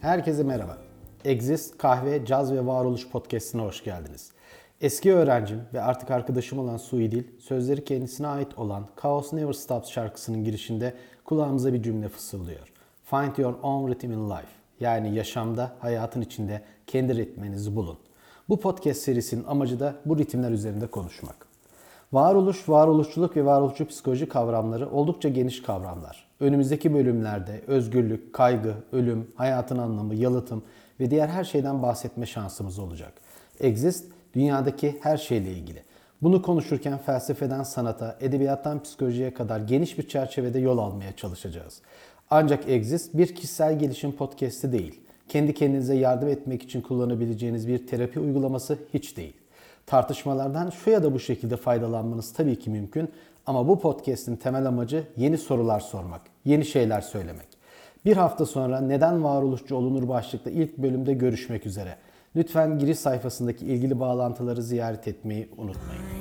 Herkese merhaba. Exist, Kahve, Caz ve Varoluş Podcast'ine hoş geldiniz. Eski öğrencim ve artık arkadaşım olan Suidil, sözleri kendisine ait olan Chaos Never Stops şarkısının girişinde kulağımıza bir cümle fısıldıyor. Find your own rhythm in life. Yani yaşamda, hayatın içinde kendi ritminizi bulun. Bu podcast serisinin amacı da bu ritimler üzerinde konuşmak. Varoluş, varoluşçuluk ve varoluşçu psikoloji kavramları oldukça geniş kavramlar. Önümüzdeki bölümlerde özgürlük, kaygı, ölüm, hayatın anlamı, yalıtım ve diğer her şeyden bahsetme şansımız olacak. Exist, dünyadaki her şeyle ilgili. Bunu konuşurken felsefeden sanata, edebiyattan psikolojiye kadar geniş bir çerçevede yol almaya çalışacağız. Ancak Exist bir kişisel gelişim podcast'i değil. Kendi kendinize yardım etmek için kullanabileceğiniz bir terapi uygulaması hiç değil. Tartışmalardan şu ya da bu şekilde faydalanmanız tabii ki mümkün ama bu podcast'in temel amacı yeni sorular sormak, yeni şeyler söylemek. Bir hafta sonra neden varoluşçu olunur başlıklı ilk bölümde görüşmek üzere. Lütfen giriş sayfasındaki ilgili bağlantıları ziyaret etmeyi unutmayın.